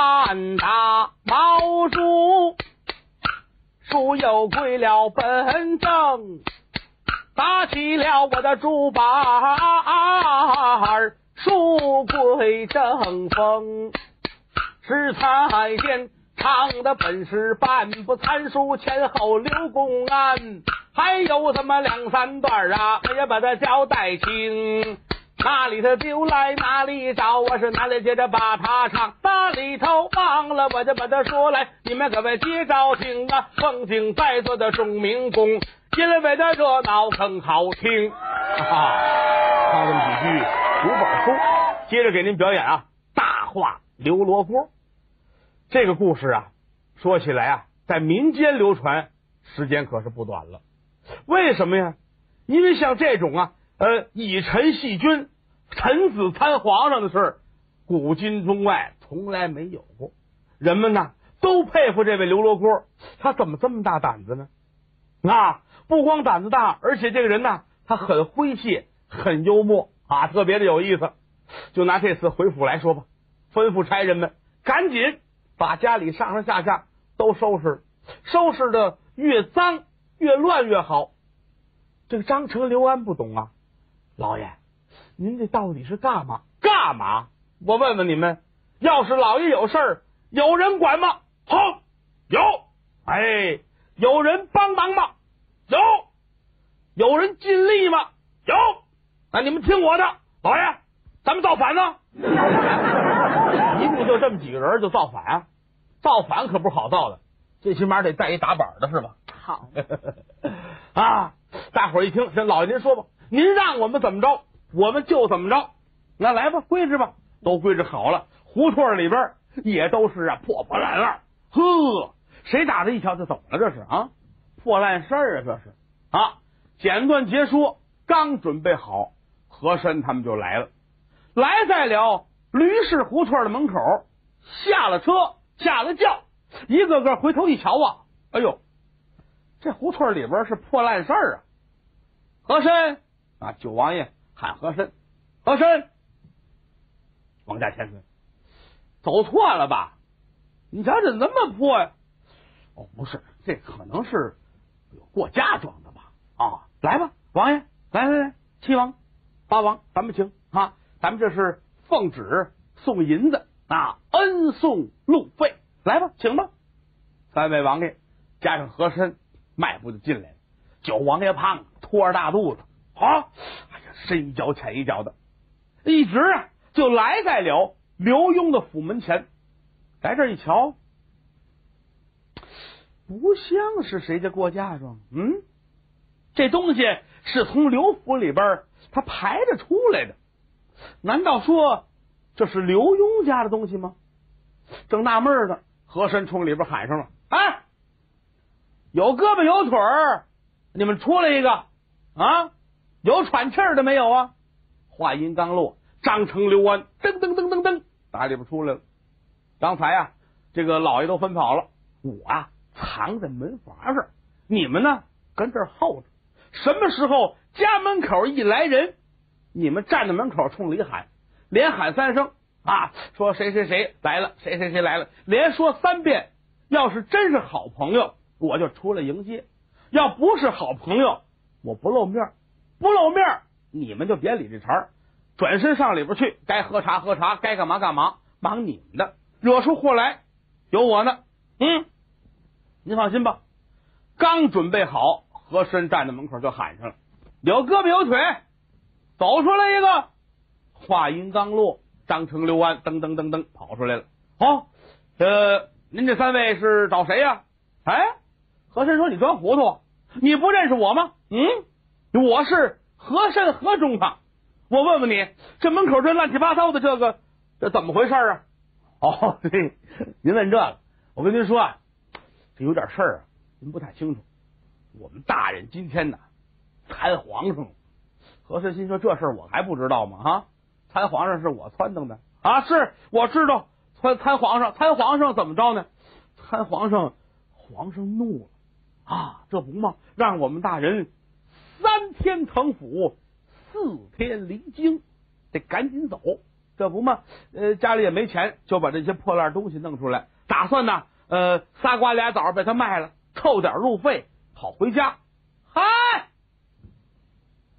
半打毛主，树又归了本正，打起了我的竹板书，归正风。是太监唱的本是半部参书，前后留公安，还有这么两三段啊，我也把它交代清。哪里头丢来哪里找，我是哪里接着把它唱，哪里头忘了我就把它说来，你们各位接着听啊！奉敬在座的众民工，因为的热闹更好听。啊，唱这么几句读本书，接着给您表演啊，大话刘罗锅。这个故事啊，说起来啊，在民间流传时间可是不短了。为什么呀？因为像这种啊。呃，以臣戏君、臣子参皇上的事儿，古今中外从来没有过。人们呢都佩服这位刘罗锅，他怎么这么大胆子呢？啊，不光胆子大，而且这个人呢，他很诙谐，很幽默啊，特别的有意思。就拿这次回府来说吧，吩咐差人们赶紧把家里上上下下都收拾，收拾的越脏越乱越好。这个张成、刘安不懂啊。老爷，您这到底是干嘛？干嘛？我问问你们，要是老爷有事儿，有人管吗？好，有。哎，有人帮忙吗？有。有人尽力吗？有。那你们听我的，老爷，咱们造反呢。一共就这么几个人就造反，造反可不是好造的，最起码得带一打板的是吧？好。啊，大伙儿一听，这，老爷您说吧。您让我们怎么着，我们就怎么着。那来吧，归置吧，都归置好了。胡同里边也都是啊，破破烂烂。呵，谁打这一瞧，这怎么了？这是啊，破烂事儿啊，这是啊。简短结说，刚准备好，和珅他们就来了。来在了驴市胡同的门口，下了车，下了轿，一个个回头一瞧啊，哎呦，这胡同里边是破烂事儿啊，和珅。啊！九王爷喊和珅，和珅，王家千岁，走错了吧？你瞧这那么破呀？哦，不是，这可能是有过嫁妆的吧？啊，来吧，王爷，来来来，七王八王，咱们请啊！咱们这是奉旨送银子啊，恩送路费，来吧，请吧。三位王爷加上和珅，迈步就进来了。九王爷胖，拖着大肚子。啊！哎呀，深一脚浅一脚的，一直啊就来在了刘墉的府门前。来这一瞧，不像是谁家过嫁妆。嗯，这东西是从刘府里边他排着出来的。难道说这是刘墉家的东西吗？正纳闷呢，和珅冲里边喊上了：“哎，有胳膊有腿儿，你们出来一个啊！”有喘气儿的没有啊？话音刚落，张成、刘安噔噔噔噔噔打里边出来了。刚才啊，这个老爷都分跑了，我啊藏在门房上，你们呢跟这候着。什么时候家门口一来人，你们站在门口冲里喊，连喊三声啊，说谁谁谁来了，谁谁谁来了，连说三遍。要是真是好朋友，我就出来迎接；要不是好朋友，我不露面。不露面，你们就别理这茬转身上里边去，该喝茶喝茶，该干嘛干嘛，忙你们的。惹出祸来，有我呢。嗯，您放心吧。刚准备好，和珅站在门口就喊上了：“有胳膊有腿，走出来一个。”话音刚落，张成、刘安噔噔噔噔跑出来了。好，呃，您这三位是找谁呀？哎，和珅说：“你装糊涂，你不认识我吗？”嗯。我是和珅和中堂，我问问你，这门口这乱七八糟的这个，这怎么回事啊？哦，您问这个，我跟您说啊，这有点事儿啊，您不太清楚。我们大人今天呢参皇上，和珅心说这事儿我还不知道吗？啊，参皇上是我撺掇的啊，是我知道参参皇上，参皇上怎么着呢？参皇上，皇上怒了啊，这不嘛，让我们大人。三天腾府，四天离京，得赶紧走。这不嘛，呃，家里也没钱，就把这些破烂东西弄出来，打算呢，呃，仨瓜俩枣把它卖了，凑点路费，好回家。嗨，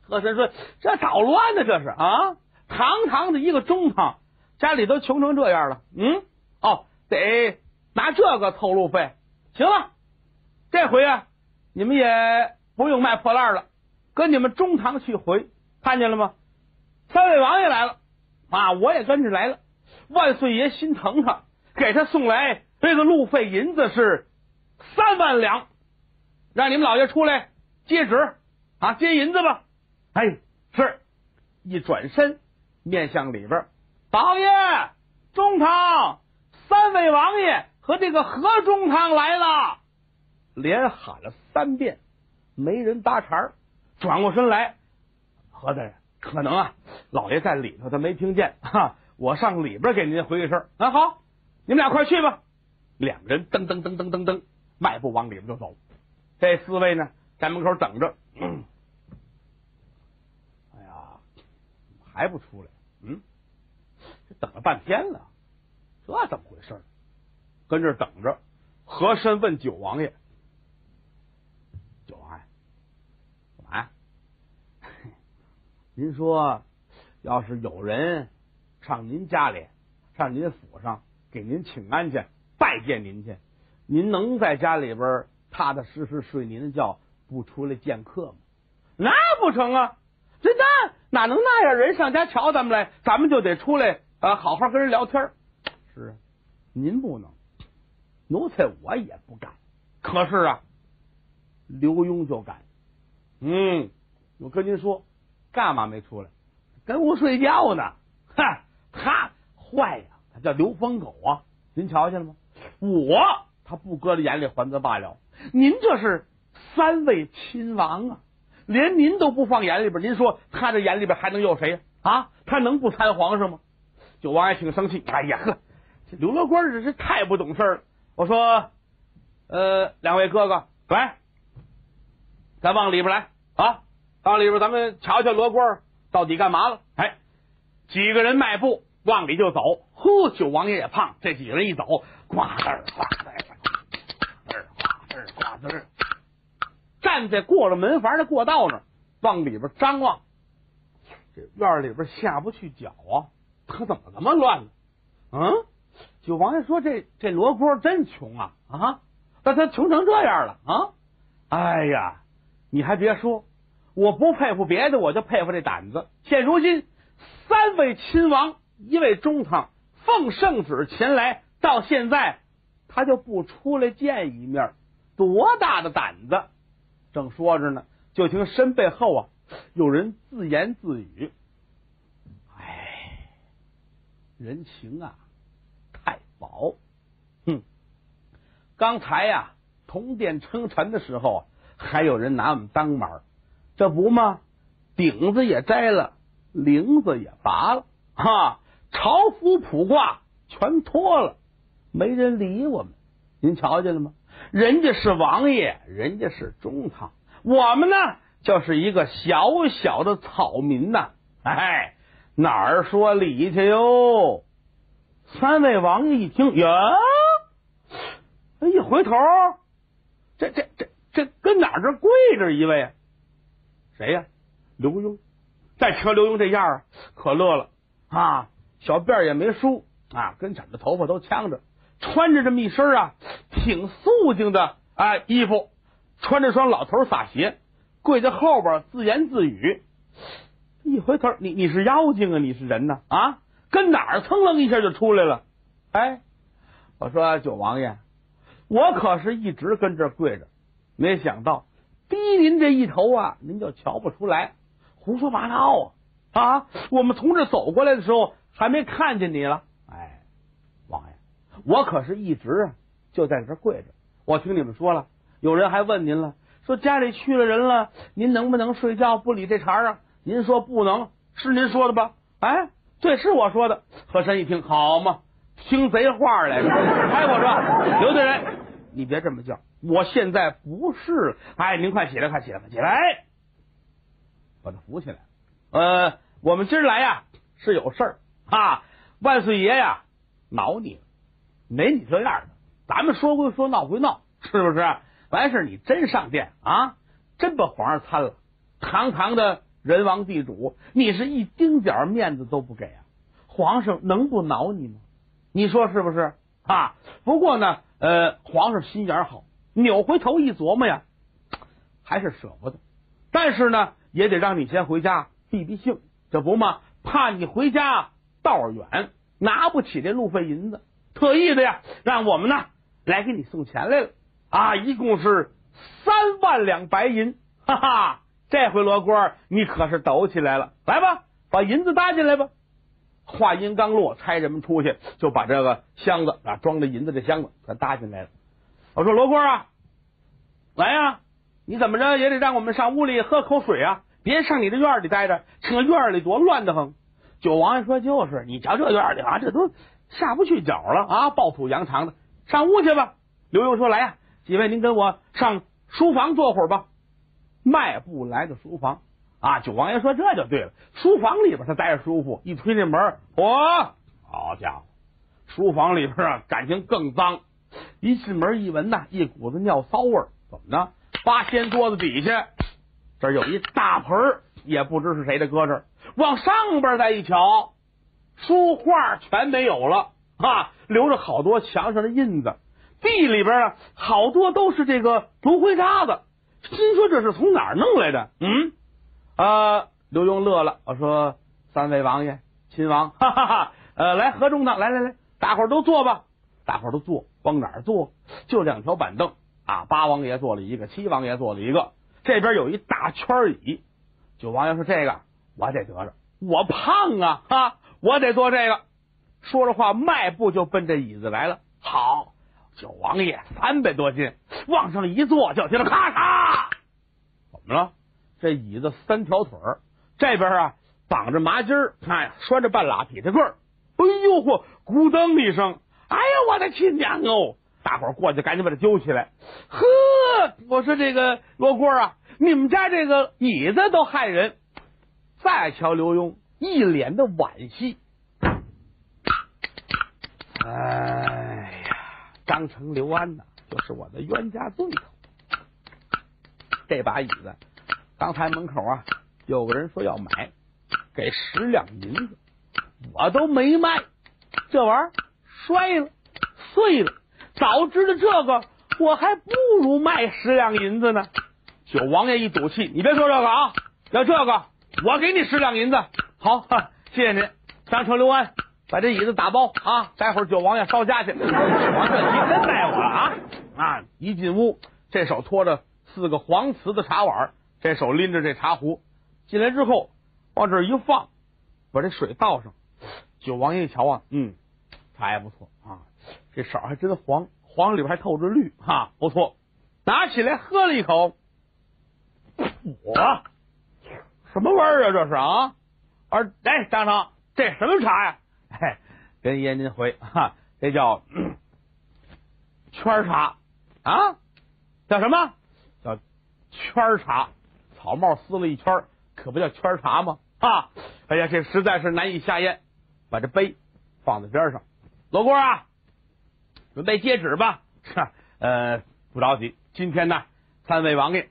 和珅说：“这捣乱呢，这是啊！堂堂的一个中堂，家里都穷成这样了，嗯，哦，得拿这个凑路费。行了，这回啊，你们也不用卖破烂了，跟你们中堂去回，看见了吗？三位王爷来了。”啊！我也跟着来了，万岁爷心疼他，给他送来这个路费银子是三万两，让你们老爷出来接旨啊，接银子吧。哎，是一转身面向里边，宝爷中堂三位王爷和这个何中堂来了，连喊了三遍，没人搭茬儿转过身来，何大人。可能啊，老爷在里头，他没听见哈。我上里边给您回个声啊。好，你们俩快去吧。两个人噔噔噔噔噔噔，迈步往里边就走。这四位呢，在门口等着。哎呀，还不出来？嗯，这等了半天了，这怎么回事？跟这等着。和珅问九王爷九王爷。您说，要是有人上您家里，上您府上给您请安去，拜见您去，您能在家里边踏踏实实睡您的觉，不出来见客吗？那不成啊！这那哪能那样？人上家瞧咱们来，咱们就得出来啊，好好跟人聊天。是啊，您不能，奴才我也不敢。可是啊，刘墉就敢。嗯，我跟您说。干嘛没出来？跟屋睡觉呢！哈，他坏呀，他叫刘疯狗啊！您瞧见了吗？我他不搁在眼里还则罢了，您这是三位亲王啊，连您都不放眼里边，您说他这眼里边还能有谁啊？他能不参皇上吗？九王爷挺生气，哎呀呵，这刘罗锅这是太不懂事了。我说，呃，两位哥哥，来，咱往里边来啊！到里边，咱们瞧瞧罗锅到底干嘛了？哎，几个人迈步往里就走。呼，九王爷也胖，这几个人一走，呱滋呱滋，呱滋呱滋，站在过了门房的过道那儿，往里边张望。这院里边下不去脚啊！他怎么这么乱呢？嗯，九王爷说：“这这罗锅真穷啊啊！那他穷成这样了啊！哎呀，你还别说。”我不佩服别的，我就佩服这胆子。现如今三位亲王，一位中堂，奉圣旨前来，到现在他就不出来见一面，多大的胆子！正说着呢，就听身背后啊有人自言自语：“哎，人情啊太薄。哼，刚才呀铜殿称臣的时候，还有人拿我们当马。”这不吗？顶子也摘了，铃子也拔了，哈，朝服普褂全脱了，没人理我们。您瞧见了吗？人家是王爷，人家是中堂，我们呢就是一个小小的草民呐。哎，哪儿说理去哟？三位王爷一听，呀，一回头，这这这这跟哪儿这跪着一位？谁呀？刘墉。再瞧刘墉这样啊，可乐了啊！小辫也没梳啊，跟枕着头发都呛着，穿着这么一身啊，挺素净的啊衣服，穿着双老头洒鞋，跪在后边自言自语。一回头，你你是妖精啊？你是人呢？啊，跟哪儿蹭楞一下就出来了？哎，我说九王爷，我可是一直跟这跪着，没想到。您这一头啊，您就瞧不出来，胡说八道啊！啊，我们从这走过来的时候，还没看见你了。哎，王爷，我可是一直就在这跪着。我听你们说了，有人还问您了，说家里去了人了，您能不能睡觉不理这茬啊？您说不能，是您说的吧？哎，对，是我说的。和珅一听，好嘛，听贼话来着。哎，我说刘大人，你别这么叫。我现在不是，哎，您快起来，快起来，快起来，把他扶起来。呃，我们今儿来呀是有事儿啊，万岁爷呀，恼你了，没你这样的。咱们说归说，闹归闹，是不是？完事你真上殿啊，真把皇上参了，堂堂的人王地主，你是一丁点面子都不给啊？皇上能不恼你吗？你说是不是啊？不过呢，呃，皇上心眼好，扭回头一琢磨呀，还是舍不得。但是呢，也得让你先回家避避性，这不嘛？怕你回家道远，拿不起这路费银子，特意的呀，让我们呢来给你送钱来了啊！一共是三万两白银，哈哈！这回罗锅你可是抖起来了，来吧，把银子搭进来吧。话音刚落，差人们出去就把这个箱子啊装着银子的箱子给搭进来了。我说罗锅啊，来呀，你怎么着也得让我们上屋里喝口水啊！别上你这院里待着，这院里多乱得很。九王爷说：“就是你瞧这院里啊，这都下不去脚了啊，暴土扬长的，上屋去吧。”刘墉说：“来呀，几位您跟我上书房坐会儿吧。”迈步来到书房啊，九王爷说：“这就对了，书房里边他待着舒服。”一推这门，嚯，好家伙，书房里边啊，感情更脏。一进门一闻呐，一股子尿骚味儿。怎么着？八仙桌子底下。这有一大盆也不知是谁的搁这往上边再一瞧，书画全没有了啊，留着好多墙上的印子。地里边啊，好多都是这个炉灰渣子。心说这是从哪儿弄来的？嗯啊，刘墉乐了，我说三位王爷、亲王，哈哈哈，呃，来合中堂，来来来，大伙儿都坐吧，大伙儿都坐，往哪坐？就两条板凳啊，八王爷坐了一个，七王爷坐了一个。这边有一大圈椅，九王爷说：“这个我得得着，我胖啊，哈，我得坐这个。”说着话，迈步就奔这椅子来了。好，九王爷三百多斤，往上一坐，就听着咔嚓，怎么了？这椅子三条腿，这边啊绑着麻筋儿，哎，拴着半拉劈柴棍儿。哎呦嚯，咕噔一声，哎呀，我的亲娘哦！大伙儿过去，赶紧把他揪起来。呵，我说这个罗锅啊，你们家这个椅子都害人。再瞧刘墉，一脸的惋惜。哎呀，张成、刘安呐，就是我的冤家对头。这把椅子，刚才门口啊，有个人说要买，给十两银子，我都没卖。这玩意儿摔了，碎了。早知道这个，我还不如卖十两银子呢。九王爷一赌气，你别说这个啊，要这个，我给你十两银子。好，谢谢您。张成、刘安，把这椅子打包啊，待会儿九王爷烧家去。王这你真带我了啊！啊，一进屋，这手托着四个黄瓷的茶碗，这手拎着这茶壶，进来之后往这一放，把这水倒上。九王爷一瞧啊，嗯，茶也不错啊。这色还真黄，黄里边还透着绿，哈，不错。拿起来喝了一口，我什么味儿啊？这是啊？而哎，张成，这什么茶呀？哎，跟爷您回哈，这叫圈茶啊？叫什么？叫圈茶？草帽撕了一圈，可不叫圈茶吗？啊！哎呀，这实在是难以下咽。把这杯放在边上，罗锅啊！准备接旨吧，哈呃，不着急。今天呢，三位王爷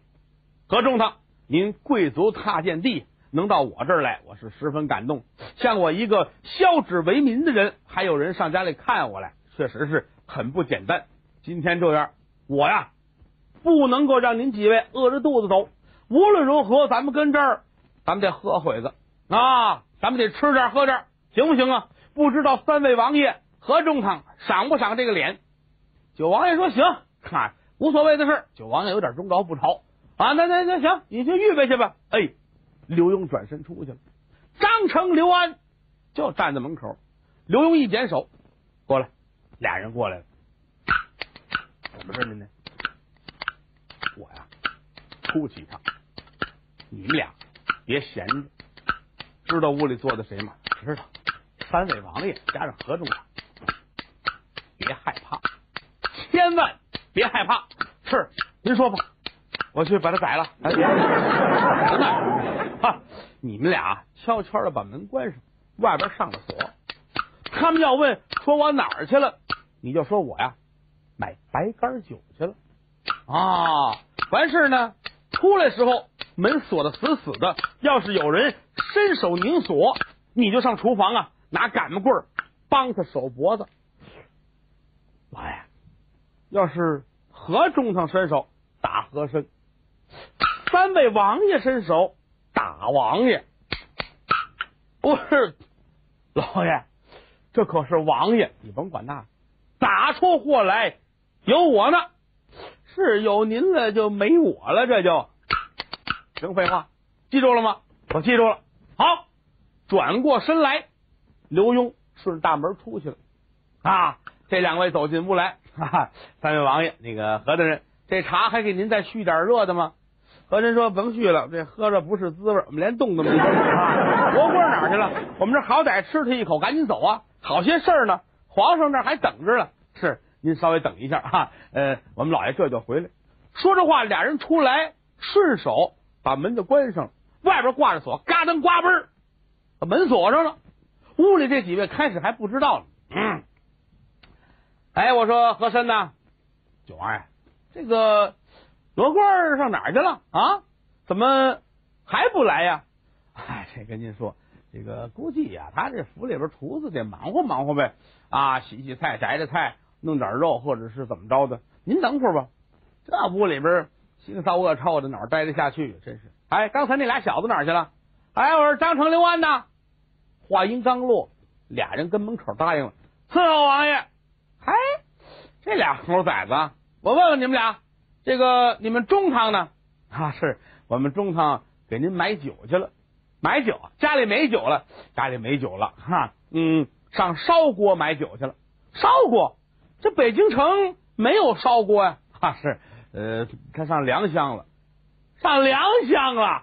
何中堂，您贵族踏见地，能到我这儿来，我是十分感动。像我一个消脂为民的人，还有人上家里看我来，确实是很不简单。今天这样，我呀不能够让您几位饿着肚子走。无论如何，咱们跟这儿，咱们得喝会子啊，咱们得吃点喝点，行不行啊？不知道三位王爷。何中堂赏不赏这个脸？九王爷说行，看无所谓的事。九王爷有点忠告不朝啊，那那那行，你去预备去吧。哎，刘墉转身出去了，张成、刘安就站在门口。刘墉一点手，过来，俩人过来了。怎么着您呢？我呀，出去一趟，你们俩别闲着。知道屋里坐的谁吗？知道，三位王爷加上何中堂。别害怕，千万别害怕。是，您说吧，我去把他宰了。哎，别，哈，你们俩悄悄的把门关上，外边上了锁。他们要问说我哪儿去了，你就说我呀买白干酒去了啊。完事呢，出来时候门锁的死死的，要是有人伸手拧锁，你就上厨房啊拿擀面棍帮他手脖子。老爷，要是和中堂伸手打和珅，三位王爷伸手打王爷，不是老爷，这可是王爷，你甭管那，打出祸来有我呢，是有您了就没我了，这就净废话，记住了吗？我记住了。好，转过身来，刘墉顺大门出去了啊。这两位走进屋来，哈哈，三位王爷，那个何大人，这茶还给您再续点热的吗？何人说甭续了，这喝着不是滋味，我们连动都没动啊。罗锅哪去了？我们这好歹吃他一口，赶紧走啊！好些事儿呢，皇上那还等着呢。是，您稍微等一下哈。呃，我们老爷这就回来。说这话，俩人出来，顺手把门就关上了，外边挂着锁，嘎噔呱嘣把门锁上了。屋里这几位开始还不知道呢，嗯。哎，我说和珅呐？九王爷，这个罗贯上哪儿去了啊？怎么还不来呀？哎，这跟您说，这个估计呀，他这府里边厨子得忙活忙活呗，啊，洗洗菜、摘摘菜、弄点肉，或者是怎么着的。您等会儿吧，这屋里边腥骚恶臭的，哪待得下去？真是！哎，刚才那俩小子哪去了？哎，我说张成、刘安呢？话音刚落，俩人跟门口答应了，伺候王爷。哎，这俩猴崽子，我问问你们俩，这个你们中堂呢？啊，是我们中堂给您买酒去了，买酒，家里没酒了，家里没酒了，哈，嗯，上烧锅买酒去了，烧锅，这北京城没有烧锅呀，啊，是，呃，他上良乡了，上良乡了，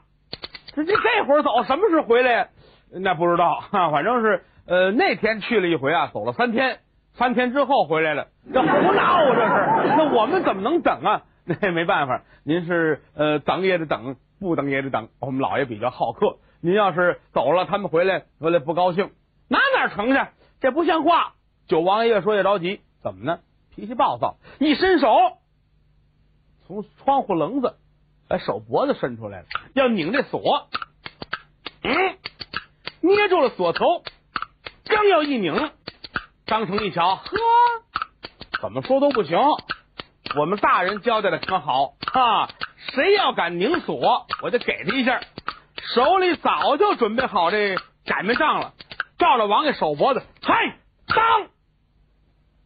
这这这会儿走，什么时候回来？那不知道，哈，反正是，呃，那天去了一回啊，走了三天。三天之后回来了，这胡闹啊！这是，那我们怎么能等啊？那也没办法，您是呃等也得等，不等也得等。我们老爷比较好客，您要是走了，他们回来回来不高兴，哪哪成去？这不像话！九王爷越说越着急，怎么呢？脾气暴躁，一伸手从窗户棱子把手脖子伸出来了，要拧这锁，嗯，捏住了锁头，刚要一拧。张成一瞧，呵，怎么说都不行。我们大人交代的可好哈，谁要敢拧锁，我就给他一下。手里早就准备好这擀面杖了，照着王爷手脖子，嗨，当！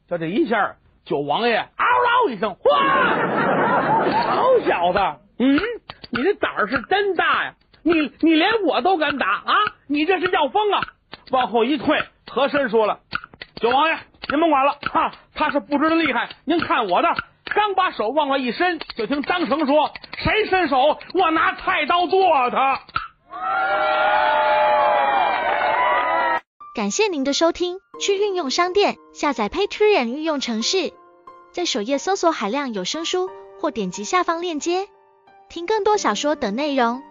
就这一下，九王爷嗷嗷一声，哗！好小子，嗯，你这胆儿是真大呀！你你连我都敢打啊！你这是要疯啊！往后一退，和珅说了。九王爷，您甭管了，哈，他是不知道厉害。您看我的，刚把手往外一伸，就听张成说：“谁伸手，我拿菜刀剁他。”感谢您的收听，去运用商店下载 Patreon 运用城市，在首页搜索海量有声书，或点击下方链接听更多小说等内容。